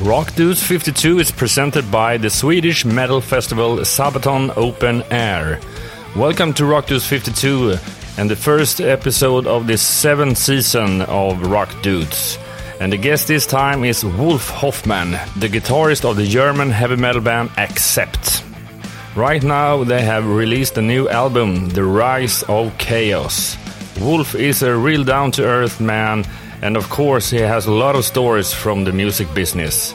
Rock Dudes 52 is presented by the Swedish metal festival Sabaton Open Air. Welcome to Rock Dudes 52 and the first episode of the seventh season of Rock Dudes. And the guest this time is Wolf Hoffmann, the guitarist of the German heavy metal band Accept. Right now, they have released a new album, The Rise of Chaos. Wolf is a real down to earth man, and of course, he has a lot of stories from the music business.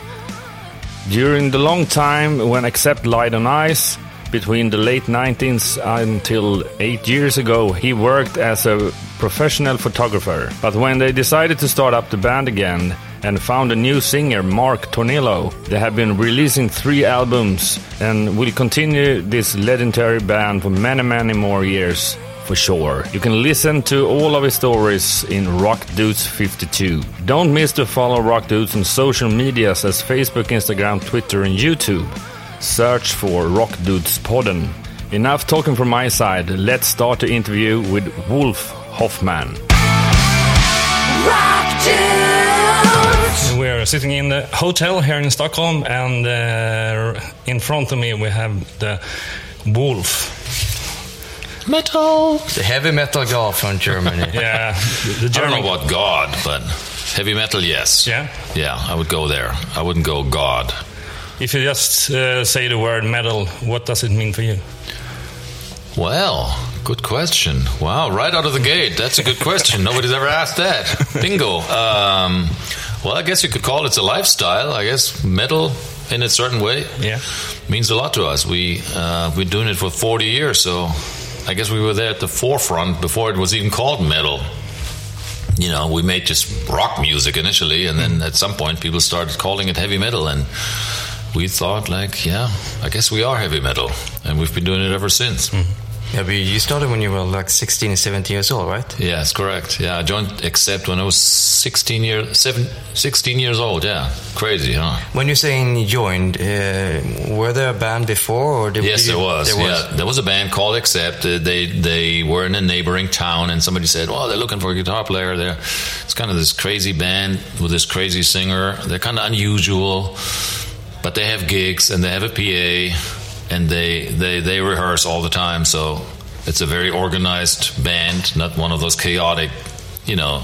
During the long time when Accept lied on ice, between the late 90s until eight years ago, he worked as a professional photographer. But when they decided to start up the band again and found a new singer, Mark Tornillo, they have been releasing three albums and will continue this legendary band for many, many more years. For sure. You can listen to all of his stories in Rock Dudes 52. Don't miss to follow Rock Dudes on social medias as Facebook, Instagram, Twitter, and YouTube search for Rock Dudes Podden. Enough talking from my side, let's start the interview with Wolf Hoffmann. Rock Dudes! We are sitting in the hotel here in Stockholm, and uh, in front of me we have the Wolf. Metal! The heavy metal guy from Germany. Yeah, the I German. don't know what God, but heavy metal, yes. Yeah. Yeah, I would go there. I wouldn't go God. If you just uh, say the word metal, what does it mean for you? Well, good question. Wow, right out of the gate. That's a good question. Nobody's ever asked that. Bingo. Um, well, I guess you could call it a lifestyle. I guess metal, in a certain way, Yeah. means a lot to us. We uh, we've been doing it for 40 years, so I guess we were there at the forefront before it was even called metal. You know, we made just rock music initially, and then hmm. at some point people started calling it heavy metal, and we thought like, yeah, I guess we are heavy metal, and we've been doing it ever since. Hmm. Yeah, but you started when you were like 16 or 17 years old, right? Yeah, that's correct. Yeah, I joined Accept when I was 16 years, seven, 16 years old. Yeah, crazy, huh? When you're saying joined, uh, were there a band before? or did, Yes, you- there was. There Yeah, there was a band called Accept. Uh, they they were in a neighboring town, and somebody said, "Oh, they're looking for a guitar player." There, it's kind of this crazy band with this crazy singer. They're kind of unusual, but they have gigs and they have a PA, and they they they rehearse all the time. So it's a very organized band, not one of those chaotic, you know.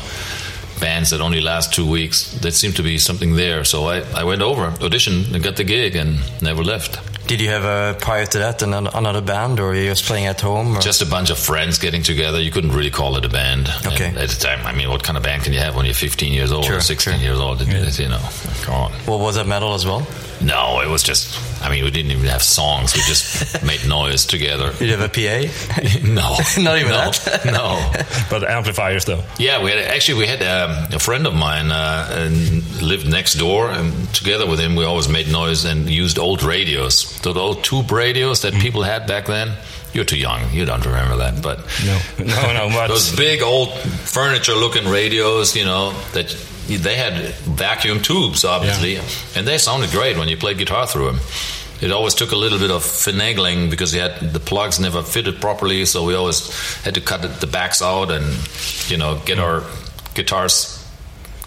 Bands that only last two weeks. There seemed to be something there, so I, I went over, auditioned, and got the gig, and never left. Did you have uh, prior to that another, another band, or you just playing at home? Or? Just a bunch of friends getting together. You couldn't really call it a band. Okay. And at the time, I mean, what kind of band can you have when you're 15 years old Sure, or 16 sure. years old? It's, you know, come on. Well, was that metal as well? No, it was just. I mean, we didn't even have songs. We just made noise together. Did you have a PA? No, Not even no, that? no. But amplifiers, though. Yeah, we had actually we had um, a friend of mine uh, and lived next door, and together with him, we always made noise and used old radios. The old tube radios that people had back then. You're too young. You don't remember that, but No, no, no. But those big old furniture-looking radios, you know, that they had vacuum tubes, obviously, and they sounded great when you played guitar through them. It always took a little bit of finagling because you had the plugs never fitted properly, so we always had to cut the backs out and you know get our guitars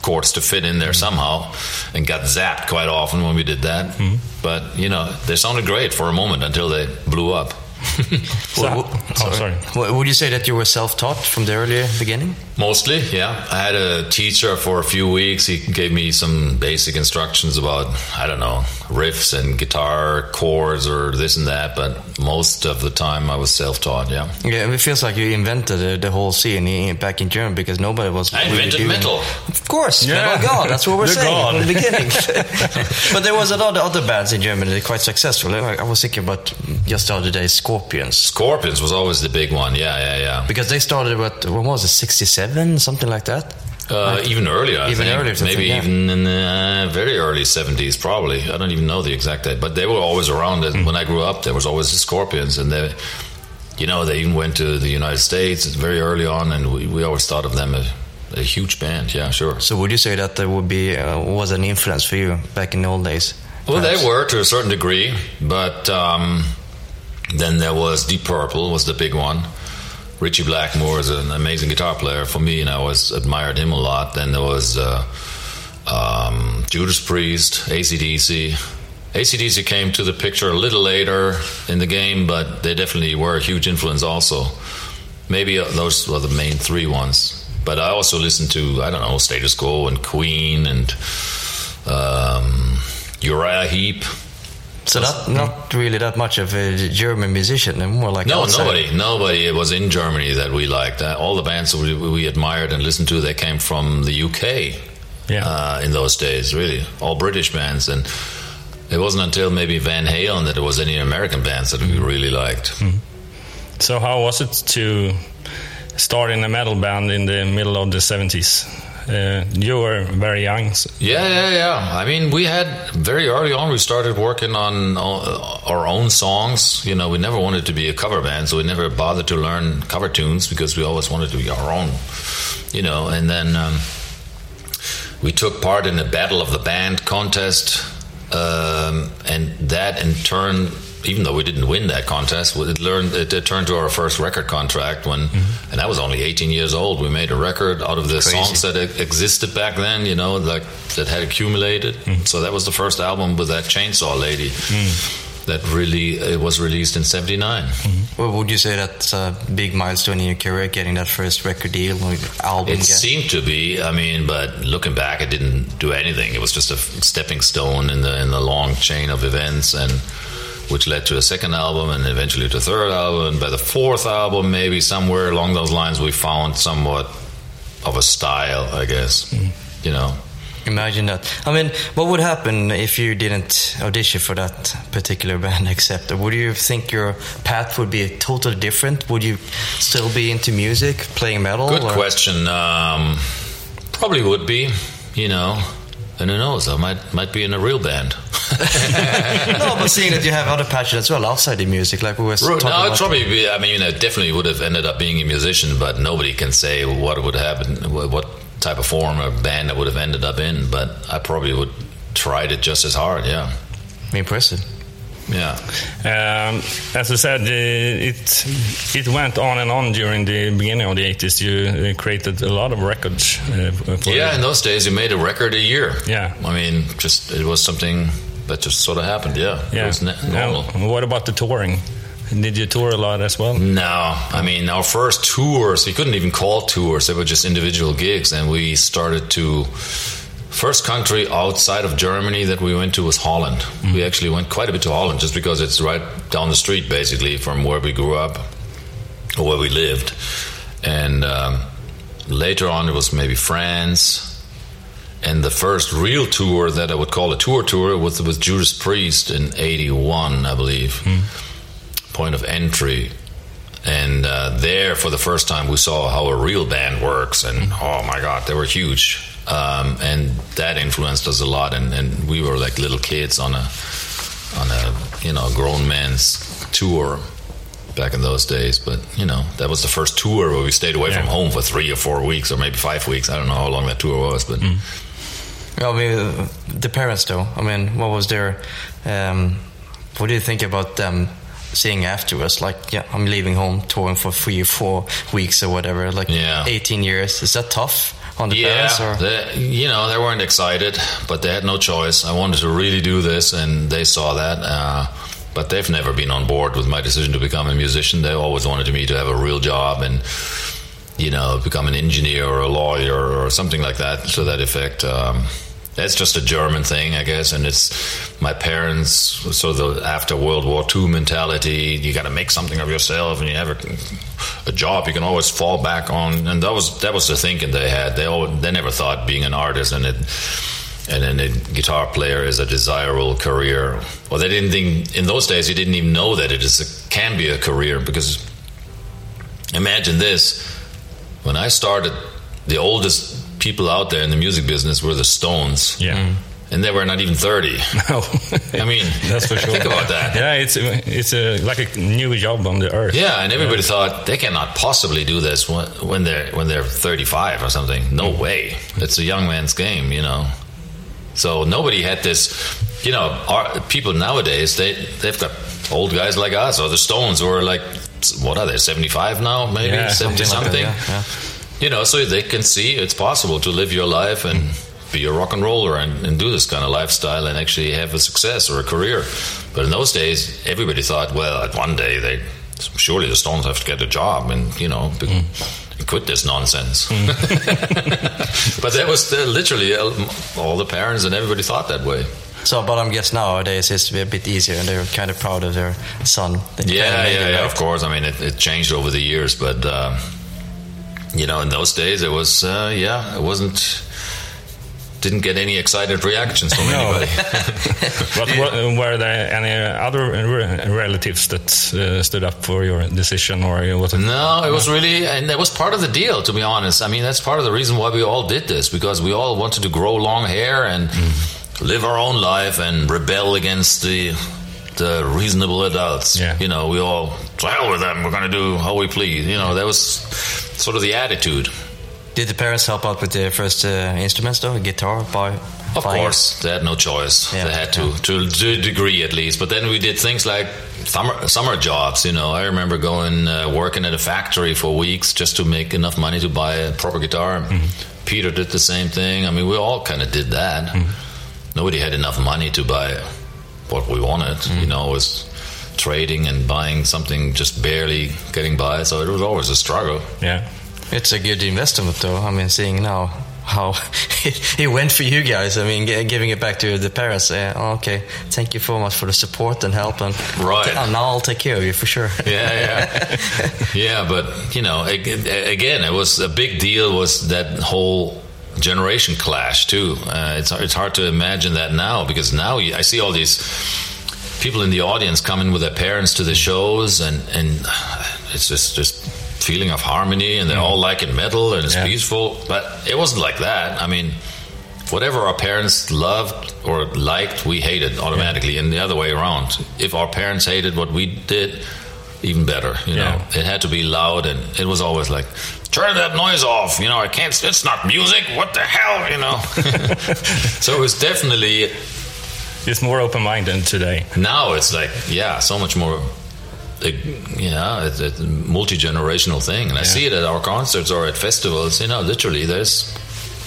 cords to fit in there mm-hmm. somehow, and got zapped quite often when we did that. Mm-hmm. But you know, they sounded great for a moment until they blew up. So- Well, oh, sorry. W- Would you say that you were self-taught from the early beginning? Mostly, yeah. I had a teacher for a few weeks. He gave me some basic instructions about, I don't know, riffs and guitar chords or this and that, but most of the time I was self taught, yeah. Yeah, it feels like you invented the, the whole scene back in Germany because nobody was. I really invented doing- metal. Of course, Yeah. metal god. That's what we're saying god. from the beginning. but there was a lot of other bands in Germany that are quite successful. I was thinking about just the other day, Scorpions, Scorpions was always the big one, yeah, yeah, yeah. because they started what? When was it? Sixty-seven, something like that. Uh, even earlier, I Even think. earlier, maybe yeah. even in the uh, very early 70s, probably. I don't even know the exact date, but they were always around. And When I grew up, there was always the Scorpions, and they, you know, they even went to the United States very early on, and we, we always thought of them as a huge band. Yeah, sure. So would you say that there would be uh, was an influence for you back in the old days? Well, Perhaps? they were to a certain degree, but um, then there was Deep Purple was the big one. Ritchie Blackmore is an amazing guitar player for me, and I always admired him a lot. Then there was uh, um, Judas Priest, ACDC. ACDC came to the picture a little later in the game, but they definitely were a huge influence also. Maybe uh, those were the main three ones. But I also listened to, I don't know, Status Quo and Queen and um, Uriah Heep. So not not really that much of a German musician, and more like No, outside. nobody, nobody. It was in Germany that we liked. Uh, all the bands that we, we admired and listened to, they came from the UK Yeah. uh, in those days. Really, all British bands, and it wasn't until maybe Van Halen that there was any American bands that we really liked. So how was it to start in a metal band in the middle of the 70s? Uh, you were very young. so- Yeah, yeah, yeah. I mean, we had very early on. We started working on our own songs. You know, we never wanted to be a cover band, so we never bothered to learn cover tunes because we always wanted to be our own. You know, and then um, we took part in the Battle of the Band contest, um, and that in turn. Even though we didn't win that contest, it learned it, it turned to our first record contract when, mm-hmm. and I was only 18 years old. We made a record out of the Crazy. songs that e- existed back then, you know, like that had accumulated. Mm-hmm. So that was the first album with that chainsaw lady mm. that really it was released in '79. Mm-hmm. Well, would you say that's a big milestone in your career, getting that first record deal or album? It get- seemed to be. I mean, but looking back, it didn't do anything. It was just a stepping stone in the in the long chain of events, and which led to a second album, and eventually to a third album. And by the fourth album, maybe somewhere along those lines, we found somewhat of a style, I guess. You know. Imagine that. I mean, what would happen if you didn't audition for that particular band? Accept, would you think your path would be totally different? Would you still be into music, playing metal? Good or- question. Um, probably would be, you know. And who knows? I might might be in a real band. No, but seeing that you have other passions as well outside the music, like we were no, talking I'd about. probably be. I mean, I definitely would have ended up being a musician, but nobody can say what would happen, what what type of form or band I would have ended up in. But I probably would tried it just as hard. Yeah, Impressive. yeah. Um, as I said, uh, it it went on and on during the beginning of the 80s. You uh, created a lot of records. Uh, for Yeah, in those days, you made a record a year. Yeah. I mean, just it was something that just sort of happened. Yeah, yeah. it was normal. Now, what about the touring? Did you tour a lot as well? No, I mean our first tours. We couldn't even call tours; they were just individual gigs, and we started to. First country outside of Germany that we went to was Holland. We actually went quite a bit to Holland just because it's right down the street, basically, from where we grew up or where we lived. And um, later on, it was maybe France. And the first real tour that I would call a tour tour was with Judas Priest in '81, I believe point of entry. And uh, there, for the first time, we saw how a real band works. And oh my God, they were huge. Um, and that influenced us a lot. And, and we were like little kids on a on a you know grown man's tour back in those days. But you know that was the first tour where we stayed away from home for three or four weeks or maybe five weeks. I don't know how long that tour was, but I mean, uh, the parents, though. I mean, what was their? Um, what do you think about them saying afterwards? Like, yeah, I'm leaving home, touring for three or four weeks or whatever. Like, Yeah. 18 years. Is that tough on the yeah, parents? Or they, you know, they weren't excited, but they had no choice. I wanted to really do this, and they saw that. Uh, but they've never been on board with my decision to become a musician. They always wanted me to have a real job and, you know, become an engineer or a lawyer or something like that to that effect. Um, that's just a German thing, I guess, and it's my parents sort of the after World War II mentality. You got to make something of yourself, and you have a, a job you can always fall back on. And that was that was the thinking they had. They all they never thought being an artist and it and then a guitar player is a desirable career. Well, they didn't think in those days. You didn't even know that it is a, can be a career because imagine this: when I started, the oldest people out there in the music business were the Stones. Yeah. Mm. And they were not even 30. No, I mean, that's for sure. think about that. Yeah, it's it's a, like a new job on the earth. Yeah, and everybody thought they cannot possibly do this when, when they're when they're 35 or something. No mm. way. It's a young man's game, you know. So nobody had this, you know. Our, people nowadays they they've got old guys like us or the Stones who are like what are they 75 now maybe Yeah, 70 something like that, yeah. You know, so they can see it's possible to live your life and be a rock and roller and, and do this kind of lifestyle and actually have a success or a career. But in those days, everybody thought, well, at one day they surely the Stones have to get a job and you know. Be, Quit this nonsense. but that was uh, literally uh, all the parents and everybody thought that way. So, but I'm guess nowadays it's a bit easier, and they're kind of proud of their son. They Yeah, kind of yeah, it yeah. right. Of course. I mean, it, it changed over the years, but uh, you know, in those days, it was uh, yeah, it wasn't. Didn't get any excited reactions from No. anybody. But were, were there any other relatives that uh, stood up for your decision, or was it? No, it was really, and that was part of the deal, to be honest. I mean, that's part of the reason why we all did this because we all wanted to grow long hair and live our own life and rebel against the the reasonable adults. Yeah. You know, we all to hell with them. We're going to do how we please. You know, that was sort of the attitude. Did the parents help out with their first uh, instruments, though? Guitar, by Of course, they had no choice. Yeah. They had to, to, to a degree at least. But then we did things like summer summer jobs. You know, I remember going uh, working at a factory for weeks just to make enough money to buy a proper guitar. Peter did the same thing. I mean, we all kind of did that. Nobody had enough money to buy what we wanted. You know, it was trading and buying something just barely getting by. So it was always a struggle. Yeah. It's a good investment, though. I mean, seeing now how it went for you guys. I mean, giving it back to the parents. Uh, oh, okay, thank you so much for the support and help, and Right. Okay, now I'll take care of you for sure. yeah, yeah, yeah. But you know, again, it was a big deal. Was that whole generation clash too? Uh, it's it's hard to imagine that now because now you, I see all these people in the audience coming with their parents to the shows, and and it's just just feeling of harmony, and they're all liking metal, and it's Yeah. peaceful. But it wasn't like that. I mean. Whatever our parents loved or liked, we hated automatically, and the other way around. If our parents hated what we did, even better. You know, Yeah. it had to be loud, and it was always like, "Turn that noise off." You know, I can't. It's not music. What the hell? You know. so it was definitely It's more open-minded today. now. It's like yeah, so much more. Yeah, it's a multi generational thing, and I see it at our concerts or at festivals. You know, literally, there's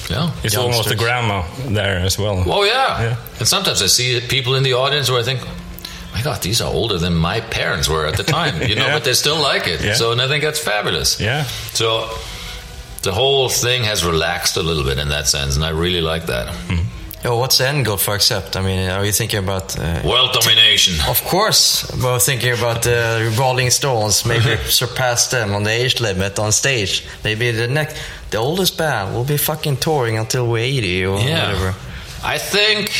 yeah. It's almost a Youngsters. grandma there as well. Oh yeah. Yeah. And sometimes I see people in the audience where I think, my God, these are older than my parents were at the time. You know, Yeah. but they still like it. Yeah. So and I think that's fabulous. Yeah. So the whole thing has relaxed a little bit in that sense, and I really like that. Oh, what's the end goal for Accept? I mean, are you thinking about? Uh, World domination. Of course, we're thinking about the Rolling Stones. Maybe surpass them on the age limit on stage. Maybe the next, the oldest band will be fucking touring until we're eighty or whatever. I think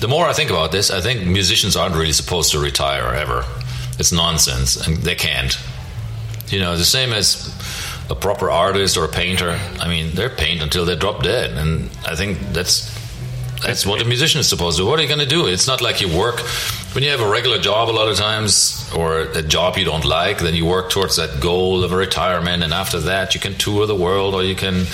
the more I think about this, I think musicians aren't really supposed to retire ever. It's nonsense, and they can't. You know, the same as a proper artist or a painter. I mean, they're paint until they drop dead, and I think that's that's what a musician is supposed to do. What are you going to do? It's not like you work when you have a regular job a lot of times, or a job you don't like. Then you work towards that goal of a retirement, and after that, you can tour the world, or you can,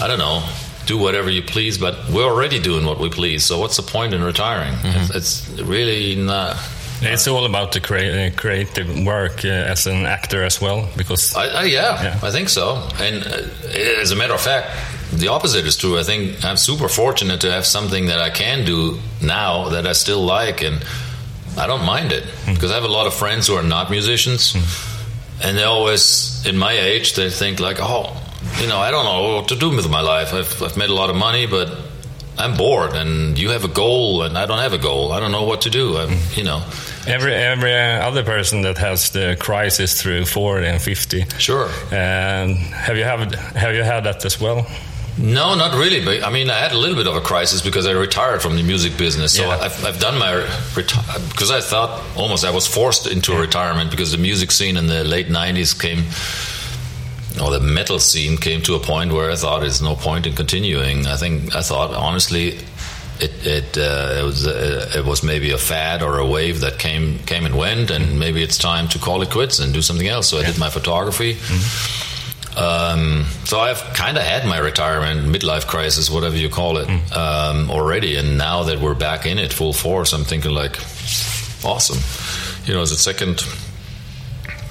I don't know, do whatever you please. But we're already doing what we please. So what's the point in retiring? It's, it's really not. It's all about the crea- uh, creative work uh, as an actor as well, because I, I, yeah, Yeah. I think so. And uh, as a matter of fact, the opposite is true. I think I'm super fortunate to have something that I can do now that I still like, and I don't mind it because I have a lot of friends who are not musicians, and they always, in my age, they think like, oh, you know, I don't know what to do with my life. I've, I've made a lot of money, but I'm bored, and you have a goal, and I don't have a goal. I don't know what to do. I'm, you know, every every uh, other person that has the crisis through 40 and 50. sure. And have you have have you had that as well? No, not really. But I mean, I had a little bit of a crisis because I retired from the music business. So Yeah. I've, I've done my because I thought almost I was forced into a retirement because the music scene in the late '90s came, or the metal scene came to a point where I thought there's no point in continuing. I think I thought honestly. It it, uh, it was uh, it was maybe a fad or a wave that came came and went, and maybe it's time to call it quits and do something else. So I did my photography, um, so I've kind of had my retirement, midlife crisis, whatever you call it, um, already. And now that we're back in it full force, I'm thinking like, awesome. You know, as a second,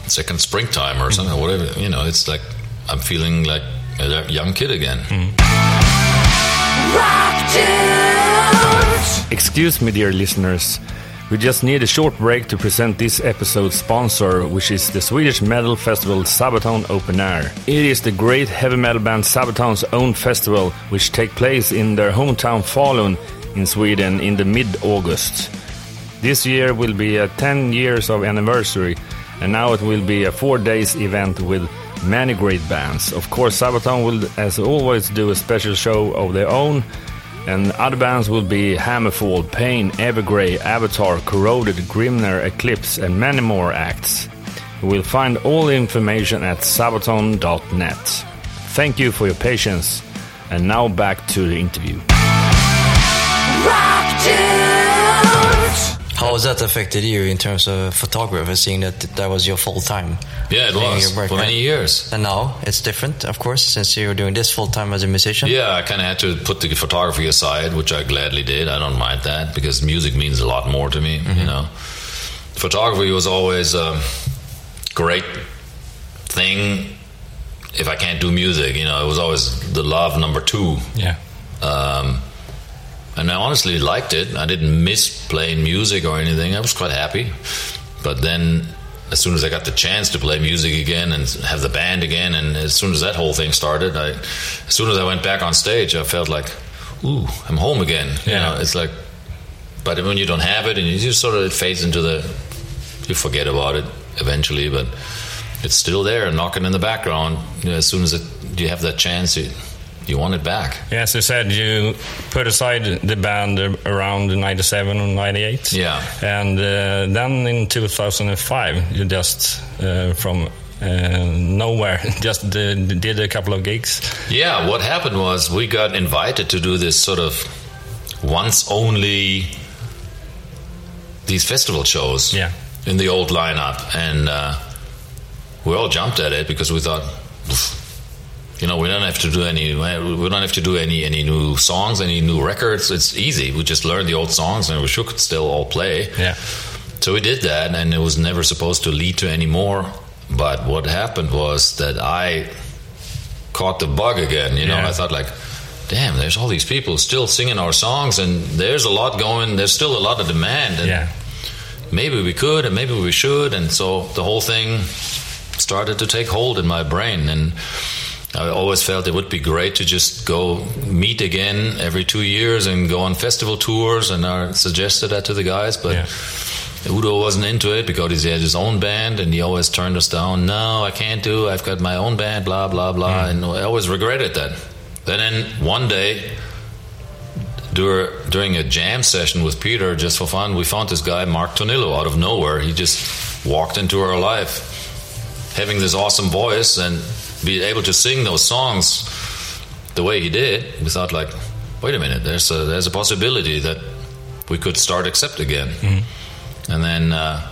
second springtime or something, whatever. You know, it's like I'm feeling like a young kid again. Rock Excuse me, dear listeners. We just need a short break to present this episode's sponsor, which is the Swedish metal festival Sabaton Open Air. It is the great heavy metal band Sabaton's own festival, which takes place in their hometown Falun in Sweden in the mid-August. This year will be a 10 years of anniversary, and now it will be a four days event with many great bands. Of course, Sabaton will, as always, do a special show of their own and other bands will be Hammerfall, Pain, Evergrey, Avatar, Corroded, Grimner, Eclipse, and many more acts. You will find all the information at sabaton.net. Thank you for your patience, and now back to the interview. How has that affected you in terms of photography, seeing that that was your full time? Yeah, it was for many years. And now it's different, of course, since you're doing this full time as a musician. Yeah, I kind of had to put the photography aside, which I gladly did. I don't mind that because music means a lot more to me. Mm-hmm. You know, photography was always a great thing. If I can't do music, you know, it was always the love number two. Yeah. Um, and I honestly liked it. I didn't miss playing music or anything. I was quite happy. But then, as soon as I got the chance to play music again and have the band again, and as soon as that whole thing started, I, as soon as I went back on stage, I felt like, ooh, I'm home again. You Yeah. know, it's like, but when you don't have it, and you just sort of it fades into the, you forget about it eventually, but it's still there, knocking in the background. You know, as soon as it, you have that chance, you, you want it back. Yeah, as you said, you put aside the band around 97 or 98. Yeah. And uh, then in 2005, you just, uh, from uh, nowhere, just uh, did a couple of gigs. Yeah, what happened was we got invited to do this sort of once only these festival shows Yeah. in the old lineup, and uh, we all jumped at it because we thought, "Pff, you know, we don't have to do any, we don't have to do any any new songs, any new records. It's easy. We just learn the old songs, and we should still all play. Yeah. So we did that, and it was never supposed to lead to any more. But what happened was that I caught the bug again. You know, Yeah. I thought like, damn, there's all these people still singing our songs, and there's a lot going. There's still a lot of demand, and Yeah. maybe we could, and maybe we should, and so the whole thing started to take hold in my brain, and. I always felt it would be great to just go meet again every two years and go on festival tours, and I suggested that to the guys, but Yeah. Udo wasn't into it because he had his own band and he always turned us down. No, I can't do. I've got my own band. Blah blah blah. And I always regretted that. Then in one day, during a jam session with Peter, just for fun, we found this guy Mark Tornillo out of nowhere. He just walked into our life, having this awesome voice and be able to sing those songs the way he did. We thought like, wait a minute, there's a there's a possibility that we could start accept again. And then uh,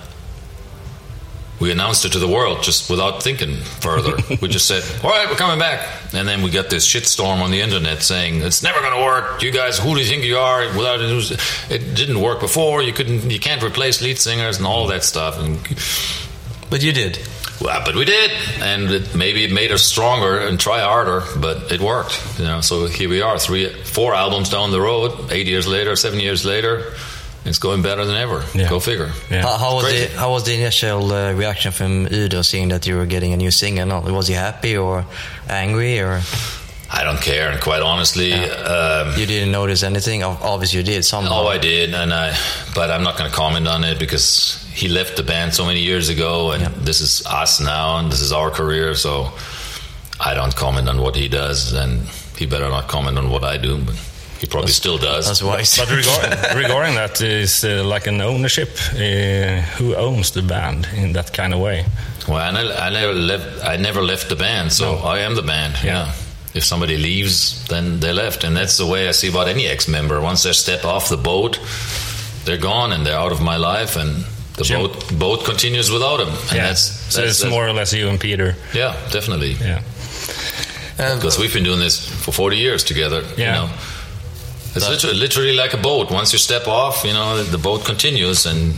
we announced it to the world just without thinking further. we just said, "All right, we're coming back." And then we got this shitstorm on the internet saying it's never going to work. You guys, who do you think you are? Without it, it didn't work before. You couldn't, you can't replace lead singers and all that stuff. And But you did. Well, but we did, and it, maybe it made us stronger and try harder. But it worked, you know. So here we are, three, four albums down the road, eight years later, seven years later, it's going better than ever. Yeah. Go figure. Yeah. How, how was Crazy. the how was the initial uh, reaction from Udo seeing that you were getting a new singer? No, was he happy or angry or I don't care, and quite honestly, um, you didn't notice anything? Obviously, you did somehow. Oh, I did, and I, but I'm not going to comment on it because he left the band so many years ago, and Yeah. this is us now, and this is our career. So I don't comment on what he does, and he better not comment on what I do. But he probably still does. That's wise. But regard, regarding that is uh, like an ownership. Uh, who owns the band in that kind of way? Well, I, ne- I never left. I never left the band, so No. I am the band. Yeah. If somebody leaves, then they left, and that's the way I see about any ex-member. Once they step off the boat, they're gone and they're out of my life, and the Jim- boat boat continues without them. And yeah. that's, so it's that's- more or less you and Peter. Yeah, definitely. Yeah. Uh, Because we've been doing this for 40 years together. Yeah. You know, it's literally, literally like a boat. Once you step off, you know, the boat continues, and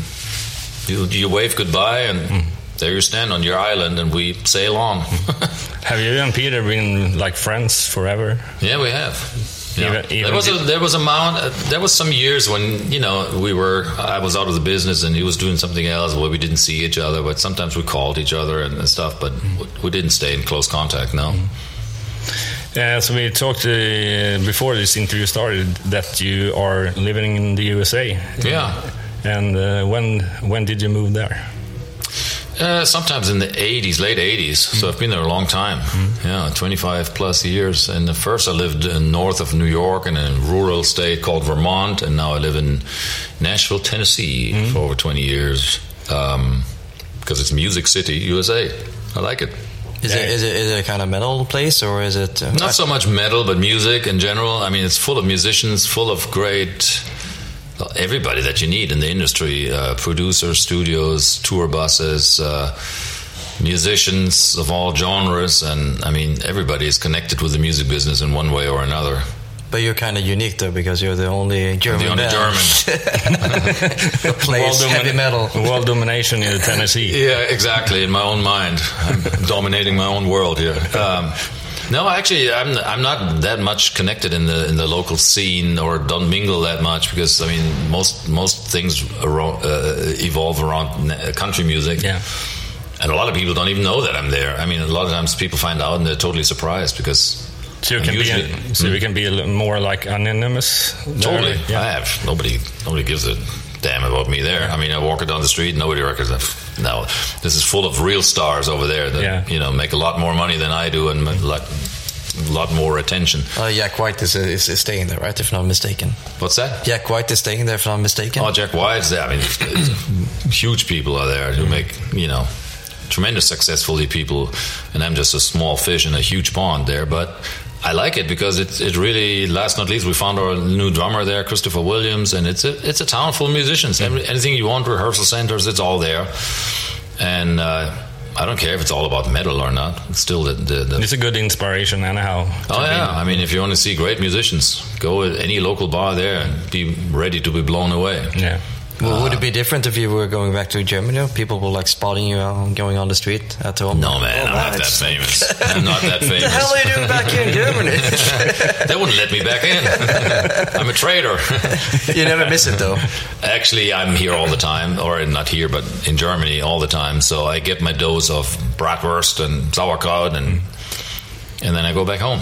you you wave goodbye, and Hmm. there you stand on your island, and we sail on. Have you and Peter been like friends forever? yeah, we have. Yeah. Even- even there was a there was a amount uh, there was some years when you know we were I was out of the business and he was doing something else where we didn't see each other but sometimes we called each other and, and stuff but we didn't stay in close contact no Yeah, so we talked uh, before this interview started that you are living in the USA. Yeah. And uh, when when did you move there? Uh, sometimes in the 80s late 80s so I've been there a long time. Yeah 25 plus years. And at first I lived uh, north of New York in a rural state called Vermont. And now I live in Nashville Tennessee for over 20 years. Um, because it's Music City USA I like it. Is it is it is it a kind of metal place or is it? Uh, Not so much metal, but music in general. I mean, it's full of musicians, full of great. Well, Everybody that you need in the industry uh, producers, studios, tour buses, uh, musicians of all genres. And I mean, everybody is connected with the music business in one way or another. But you're kind of unique though because you're the only German the only band that plays World heavy metal. World domination in Tennessee. Yeah, exactly. In my own mind, I'm dominating my own world here. Um, no, actually, I'm I'm not that much connected in the in the local scene or don't mingle that much because I mean most most things around, uh, evolve around country music. Yeah. and a lot of people don't even know that I'm there. I mean, a lot of times people find out and they're totally surprised because So you can usually- be so you can be a little more like anonymous. Totally. I have nobody. Nobody gives a damn about me there. I mean, I walk down the street, nobody reckons. No, this is full of real stars over there that Yeah. you know make a lot more money than I do and a lot, a lot more attention. Uh, Jack White is, is, is staying there, right? If not mistaken. What's that? Jack White is staying there, if not mistaken. Oh, Jack White's there. I mean, it's- it's- huge people are there who make you know tremendous successfully people, and I'm just a small fish in a huge pond there, but. I like it because it, it really, last not least, we found our new drummer there, Christopher Williams, and it's a it's a town full of musicians. Every, anything you want, rehearsal centers, it's all there. And uh, I don't care if it's all about metal or not. It's still the, the, the It's a good inspiration, anyhow. Oh be- yeah, I mean, if you want to see great musicians, go to any local bar there and be ready to be blown away. Yeah. Well, would it be different if you were going back to Germany? People were like spotting you out, going on the street at home. No man, Oh, I'm not that famous. I'm not that What the hell are you doing back here in Germany? they wouldn't let me back in. I'm a traitor. you never miss it though. Actually, I'm here all the time, or not here, but in Germany all the time. So I get my dose of bratwurst and sauerkraut, and and then I go back home.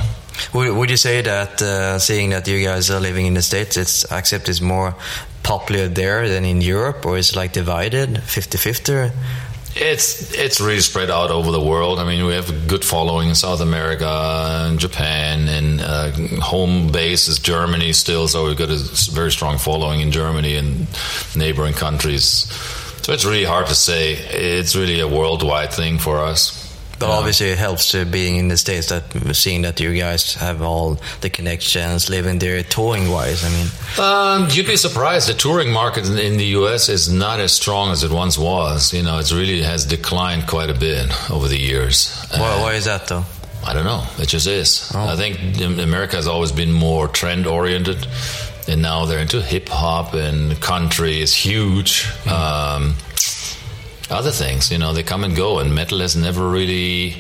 Would, would you say that uh, seeing that you guys are living in the States, it's accept is more popular there than in Europe, or is it like divided 50-50? It's it's really spread out over the world. I mean, we have a good following in South America and Japan, and uh, home base is Germany still. So we've got a very strong following in Germany and neighboring countries. So it's really hard to say. It's really a worldwide thing for us. But obviously, it helps to being in the States that seeing that you guys have all the connections, living there, touring wise. I mean, Um, you'd be surprised. The touring market in, the U.S. is not as strong as it once was. You know, it really has declined quite a bit over the years. why, why is that though? I don't know. It just is. I think America has always been more trend oriented, and now they're into hip hop and country is huge. Um, other things, you know, they come and go, and metal has never really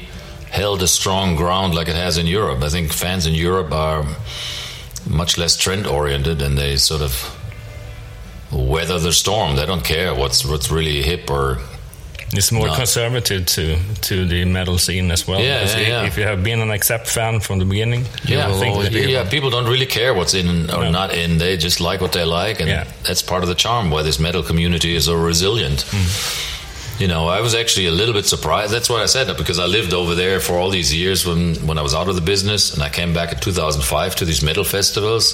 held a strong ground like it has in Europe. I think fans in Europe are much less trend oriented, and they sort of weather the storm. They don't care what's what's really hip or It's more No. conservative to to the metal scene as well. Yeah, yeah, i- yeah. If you have been an Accept fan from the beginning, Yeah, will always be yeah. People don't really care what's in or No. not in. They just like what they like, and Yeah. that's part of the charm. Why this metal community is so resilient. Mm-hmm. You know, I was actually a little bit surprised. That's why I said that because I lived over there for all these years when when I was out of the business, and I came back in 2005 to these metal festivals.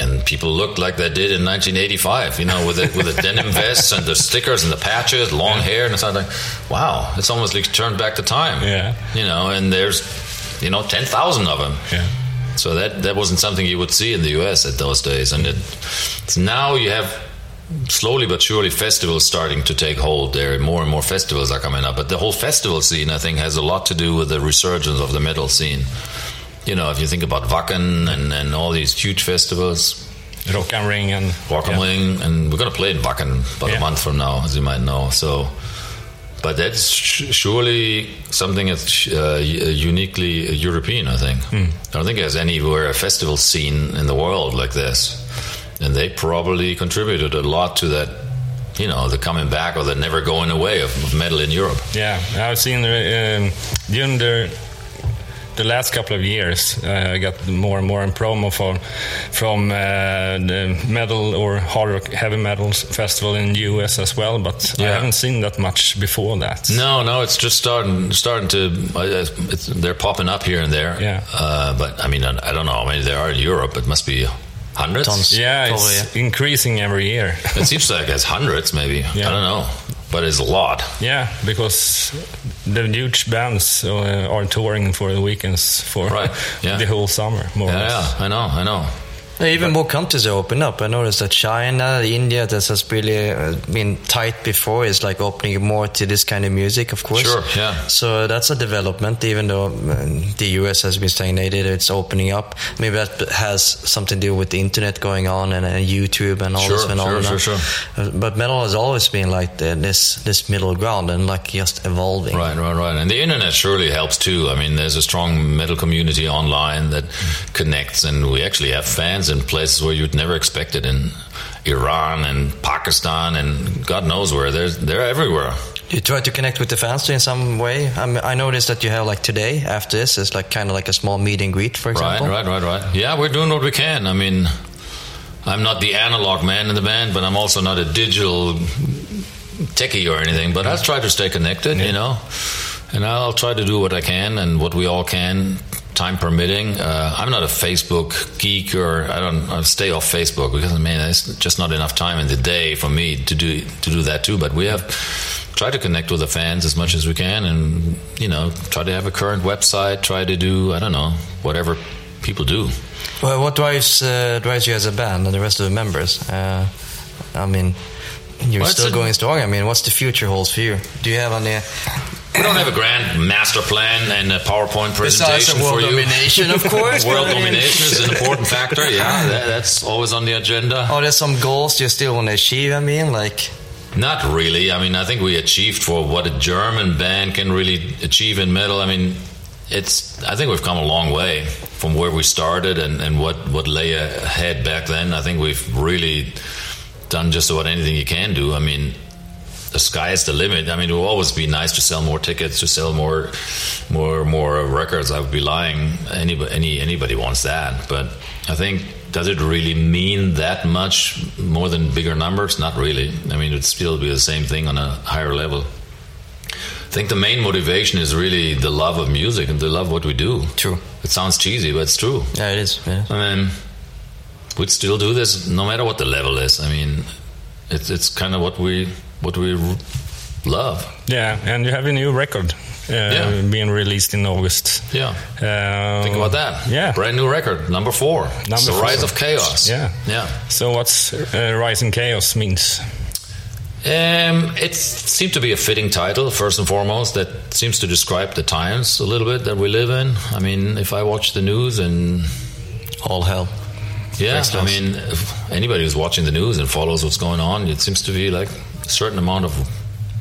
And people looked like they did in 1985, you know, with the, with the denim vests and the stickers and the patches, long hair, and it's like, wow, it's almost like turned back the time. Yeah. You know, and there's, you know, 10,000 of them. Yeah. So that that wasn't something you would see in the U.S. at those days, and it, it's now you have slowly but surely festivals starting to take hold. There are more and more festivals are coming up, but the whole festival scene, I think, has a lot to do with the resurgence of the metal scene. You know, if you think about Wacken and, and all these huge festivals, Rock am Ring and Rock am yeah. Ring, and we're going to play in Wacken about Yeah. a month from now, as you might know. So but that's sh- surely something that's uh, uniquely European. I think. I don't think there's anywhere a festival scene in the world like this, and they probably contributed a lot to that. You know, the coming back or the never going away of, of metal in Europe. Yeah, I've seen um, during the the last couple of years, uh, I got more and more in promo from from uh, the metal or hard rock heavy metal festival in the US as well. But I haven't seen that much before that. No, no, it's just starting starting to. uh, It's, they're popping up here and there. Yeah. Uh, but I mean, I, I don't know. Mean, they are in Europe. It must be hundreds. Tons. Yeah, Probably, it's increasing every year. It seems like it's hundreds, maybe. Yeah. I don't know, but it's a lot. yeah, because the huge bands uh, are touring for the weekends for Right, yeah. the whole summer, more or Yeah, less. yeah, I know, I know. Even more countries are opening up. I noticed that China, India, that has really uh, been tight before, is like opening more to this kind of music, of course. Sure, yeah. So that's a development, even though um, the US has been stagnated, it's opening up. Maybe that has something to do with the internet going on and, and YouTube and all Sure, this phenomenon. sure, sure, Uh, But metal has always been like the, this this middle ground and like just evolving. Right, right, right. And the internet surely helps too. I mean, there's a strong metal community online that connects, and we actually have fans in places where you'd never expect it in Iran and Pakistan and God knows where. They're they're everywhere. You try to connect with the fans in some way. I, mean, I noticed that you have like today after this, is like kind of like a small meet and greet, for example. right, right, right. Right. Yeah, we're doing what we can. I mean, I'm not the analog man in the band, but I'm also not a digital techie or anything. But I'll try to stay connected, you know, and I'll try to do what I can and what we all can, time permitting. Uh, I'm not a Facebook geek, or I don't I stay off Facebook because I mean, there's just not enough time in the day for me to do to do that too. But we have try to connect with the fans as much as we can, and you know, try to have a current website. Try to do I don't know whatever people do. Well, what drives uh, drives you as a band and the rest of the members? Uh, I mean, you're Well, still a- going strong. I mean, what's the future holds for you? Do you have any? We don't have a grand master plan and a PowerPoint presentation world for you. domination, of course. world but I mean- domination is an important factor. Yeah, that, that's always on the agenda. Are there some goals you still want to achieve? I mean, like, Not really. I mean, I think we achieved for what a German band can really achieve in metal. I mean, it's. I think we've come a long way from where we started and, and what what lay ahead back then. I think we've really done just about anything you can do. I mean, the sky is the limit. I mean, it will always be nice to sell more tickets, to sell more, more, more records. I would be lying. Anybody, any, anybody wants that, but I think does it really mean that much more than bigger numbers? Not really. I mean, it'd still be the same thing on a higher level. I think the main motivation is really the love of music and the love of what we do. True. It sounds cheesy, but it's true. yeah, it is. Yeah. I mean, we'd still do this no matter what the level is. I mean, it's it's kind of what we what we love. Yeah, and you have a new record uh, Yeah. being released in August. Yeah. Um, Think about that. Yeah. Brand new record, number four. Number it's the four. Rise of Chaos. Yeah. Yeah. So what's uh, Rising Chaos means? Um, it seemed to be a fitting title, first and foremost, that seems to describe the times a little bit that we live in. I mean, if I watch the news and All hell. Yeah, I mean, if anybody who's watching the news and follows what's going on, it seems to be like a certain amount of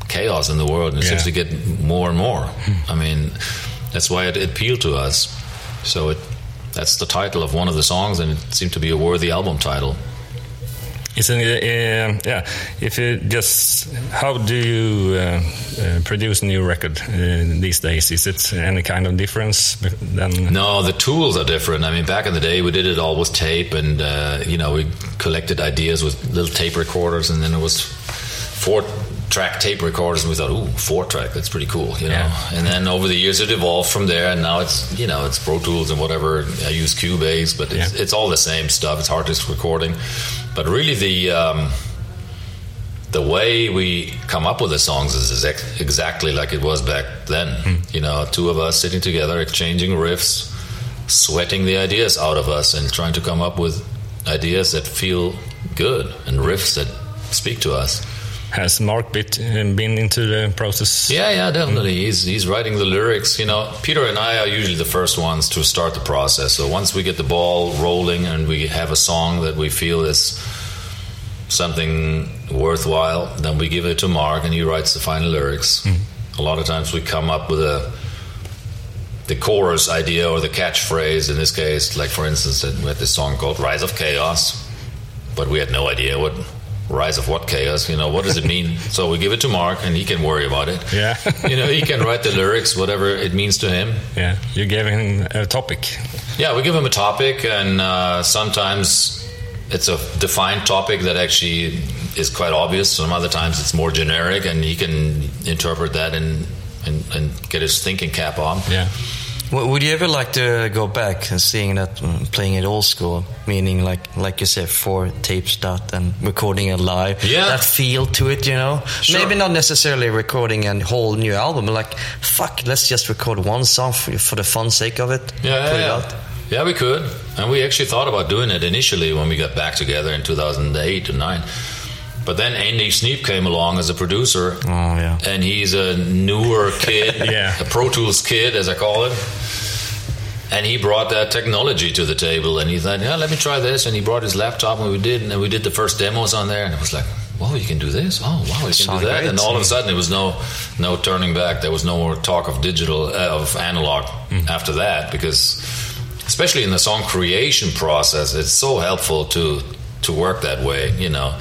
chaos in the world, and it Yeah. seems to get more and more. I mean, that's why it appealed to us. So it that's the title of one of the songs, and it seemed to be a worthy album title. Isn't it, uh, yeah, if you just, how do you uh, uh, produce a new record uh, these days? Is it any kind of difference than? No, the tools are different. I mean, back in the day, we did it all with tape, and uh, you know, we collected ideas with little tape recorders, and then it was four track tape recorders, and we thought, ooh, four track, that's pretty cool, you know. Yeah. And then over the years, it evolved from there, and now it's you know, it's Pro Tools and whatever. I use Cubase, but it's, Yeah. it's all the same stuff. It's hard disk recording, but really the. Um, the way we come up with the songs is exact, exactly like it was back then. You know, two of us sitting together, exchanging riffs, sweating the ideas out of us, and trying to come up with ideas that feel good and riffs that speak to us. Has Mark bit, uh, been into the process? Yeah, yeah, definitely. He's he's writing the lyrics. You know, Peter and I are usually the first ones to start the process. So once we get the ball rolling and we have a song that we feel is something worthwhile, then we give it to Mark, and he writes the final lyrics. A lot of times we come up with a the chorus idea or the catchphrase. In this case, like for instance, we had this song called "Rise of Chaos," but we had no idea what rise of what chaos. You know, what does it mean? so we give it to Mark, and he can worry about it. Yeah. you know, he can write the lyrics, whatever it means to him. Yeah, you gave him a topic. Yeah, we give him a topic, and uh, sometimes it's a defined topic that actually is quite obvious. Some other times it's more generic, and he can interpret that and and, and get his thinking cap on. Yeah. Would you ever like to go back and seeing that, mm, playing it old school, meaning like like you said, four tapes dot and recording it live? Yeah. that feel to it, you know. Sure. Maybe not necessarily recording a whole new album, but like fuck, let's just record one song for, for the fun sake of it. Yeah, put yeah, it yeah. out. Yeah, we could, and we actually thought about doing it initially when we got back together in 2008 or nine. But then Andy Sneap came along as a producer, Oh yeah. and he's a newer kid, Yeah. a Pro Tools kid, as I call it. And he brought that technology to the table, and he thought, "Yeah, let me try this." And he brought his laptop, and we did, and we did the first demos on there, and it was like, "Whoa, you can do this! Oh, wow, you can Sound do that!" great. And all of a sudden, it was no, no turning back. There was no more talk of digital, uh, of analog after that, because especially in the song creation process, it's so helpful to to work that way, you know,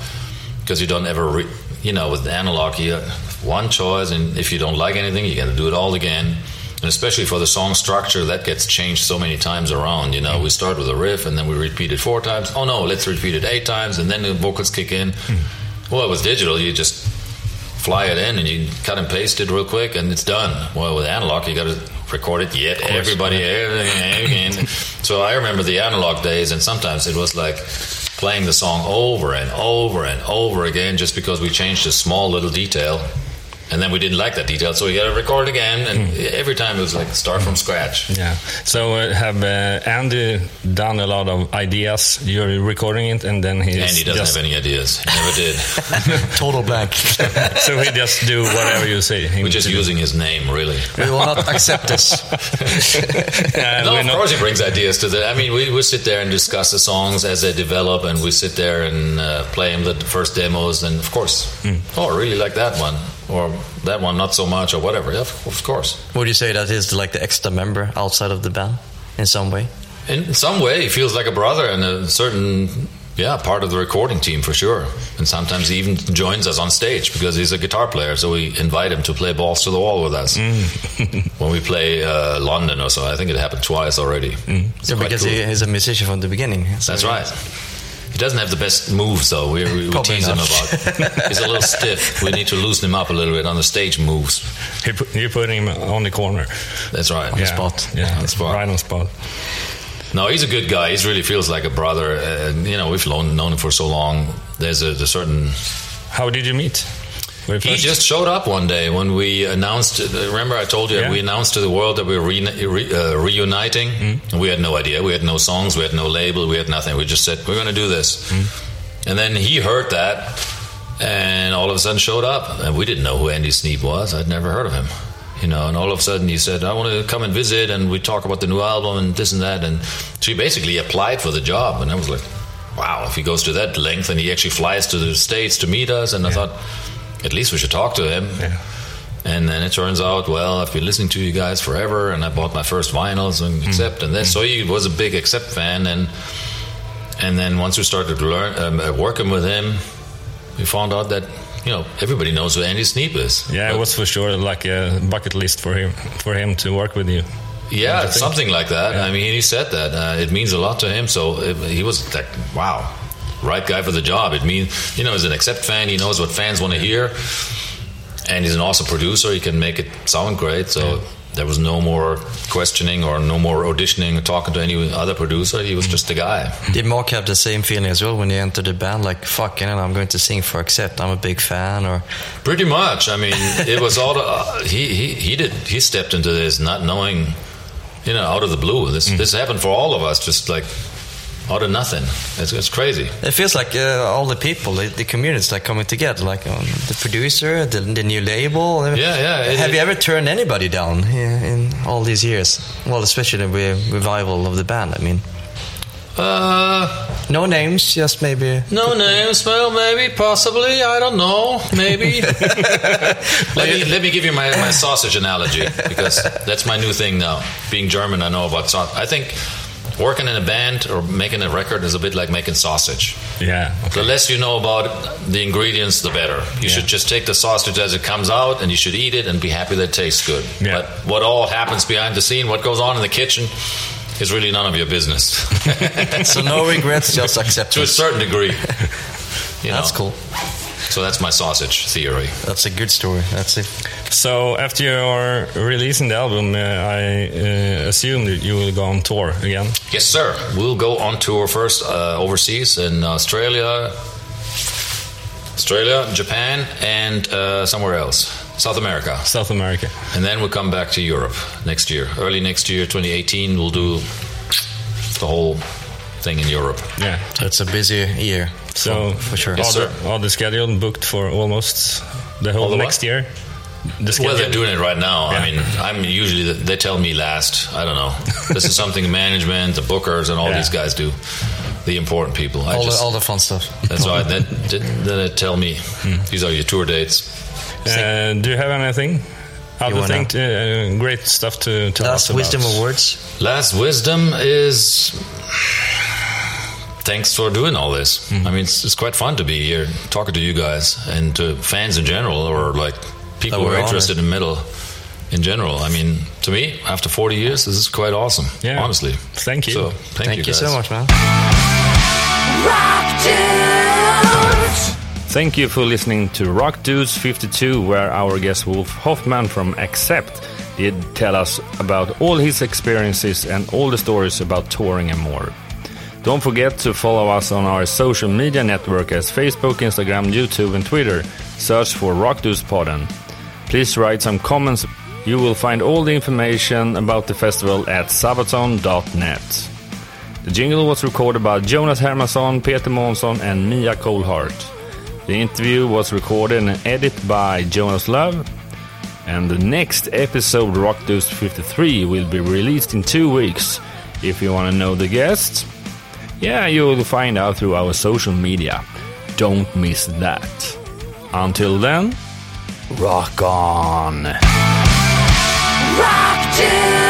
because you don't ever, re- you know, with analog, you have one choice, and if you don't like anything, you got to do it all again. And especially for the song structure, that gets changed so many times around. You know, we start with a riff, and then we repeat it four times. Oh no, let's repeat it eight times, and then the vocals kick in. Hmm. Well, with digital, you just fly it in and you cut and paste it real quick and it's done. Well, with analog, you got to record it yet everybody everything so I remember the analog days, and sometimes it was like playing the song over and over and over again just because we changed a small little detail. And then we didn't like that detail, so we got to record again. And every time it was like start from scratch. Yeah. So uh, have uh, Andy done a lot of ideas? You're recording it, and then he Andy doesn't just, have any ideas. Never did. Total blank. so he just do whatever you say. him We're just to do. using his name, really. we will not accept this. Yeah, No, of course he brings ideas to the. I mean, we, we sit there and discuss the songs as they develop, and we sit there and uh, play them the first demos, and of course, oh, I really like that one, or that one not so much, or whatever. Yeah, of, course. Would you say that is like the extra member outside of the band in some way? In some way, he feels like a brother and a certain, yeah, part of the recording team for sure. And sometimes he even joins us on stage because he's a guitar player, so we invite him to play balls to the wall with us when we play uh, London or so. I think it happened twice already. It's Yeah, because cool. he, he's a musician from the beginning. so- That's right. He doesn't have the best moves, though. We, we, we Probably tease him about. He's a little stiff. We need to loosen him up a little bit on the stage moves. He put, you put him on the corner. That's right. the spot. Yeah, On the spot. right on spot. No, he's a good guy. He really feels like a brother. And you know, we've known, known him for so long. There's a, a certain. How did you meet? He just showed up one day when we announced. Remember, I told you Yeah. we announced to the world that we were re, re, uh, reuniting. And we had no idea. We had no songs. We had no label. We had nothing. We just said we're going to do this. And then he heard that, and all of a sudden showed up. And we didn't know who Andy Sneap was. I'd never heard of him. You know, and all of a sudden he said, "I want to come and visit," and we talk about the new album and this and that. And so he basically applied for the job, and I was like, "Wow!" If he goes to that length and he actually flies to the states to meet us, and I thought, at least we should talk to him. Yeah. And then it turns out, well, I've been listening to you guys forever, and I bought my first vinyls and Accept, and then so he was a big Accept fan, and and then once we started learn um, uh, working with him, we found out that you know everybody knows who Andy Sneap is. Yeah, it was for sure like a bucket list for him for him to work with you. Yeah, something like that. Yeah. I mean, he said that uh, it means a lot to him. So it, he was like, "Wow, right guy for the job." It means you know, he's an Accept fan, he knows what fans want to hear, and he's an awesome producer. He can make it sound great. So there was no more questioning or no more auditioning or talking to any other producer. He was just the guy. Did Mark have the same feeling as well when he entered the band? Like, fuck, you know, I'm going to sing for Accept. I'm a big fan. Or Pretty much. I mean, it was all. Uh, he he he did. He stepped into this not knowing, you know, out of the blue. This this happened for all of us, just like out of nothing. It's, it's crazy. it feels like uh, all the people, the, the communities, like coming together. Like um, the producer, the, the new label. Yeah, yeah, it- have it- you ever turned anybody down in, in all these years? Well, especially the re- revival of the band. I mean, Uh, No names, just maybe. No names, well, maybe, possibly, I don't know, maybe. let me let me give you my, my sausage analogy because that's my new thing now. Being German, I know about sausage. I think working in a band or making a record is a bit like making sausage. Yeah. The less you know about the ingredients, the better. You should just take the sausage as it comes out, and you should eat it and be happy that it tastes good. Yeah. But what all happens behind the scene, what goes on in the kitchen, is really none of your business. So no regrets, just accept. to a certain degree. You That's cool. So that's my sausage theory. That's a good story. That's it. So after you're releasing the album, uh, I uh, assume that you will go on tour again. Yes, sir. We'll go on tour first uh, overseas in Australia, Australia, Japan, and uh, somewhere else, South America, South America. and then we'll come back to Europe next year. Early next year, 2018, we'll do the whole thing in Europe. Yeah. It's a busy year. So for, for sure. Yes, all, sir. the, all the schedule booked for almost the whole the next what? year. The. Well, they're doing it right now. I mean, I'm usually they tell me last. I don't know. this is something management, the bookers, and all Yeah. these guys do. The important people. I all, just, the, all the fun stuff. that's why then then they tell me these are your tour dates. Uh, do you have anything? Other thing, to, uh, great stuff to tell Last us about. wisdom awards. Last wisdom is thanks for doing all this. Mm-hmm. I mean, it's, it's quite fun to be here talking to you guys and to fans in general, or like people who are we're interested in metal in general. I mean, to me, after 40 years, this is quite awesome. Yeah. honestly. Thank you. So, thank, Thank, you, guys. so much, man. Rock Dudes! Thank you for listening to Rock Dudes 52, where our guest Wolf Hoffmann from Accept did tell us about all his experiences and all the stories about touring and more. Don't forget to follow us on our social media network as Facebook, Instagram, YouTube, and Twitter. Search for Rock Dudes Podden. Please write some comments. You will find all the information about the festival at sabaton.net. The jingle was recorded by Jonas Hermansson, Peter Månsson, and Mia Colhart. The interview was recorded and edited by Jonas Love. And the next episode, Rock 53, will be released in two weeks. If you want to know the guests, yeah, you will find out through our social media. Don't miss that. Until then, rock on! Rock Dudes!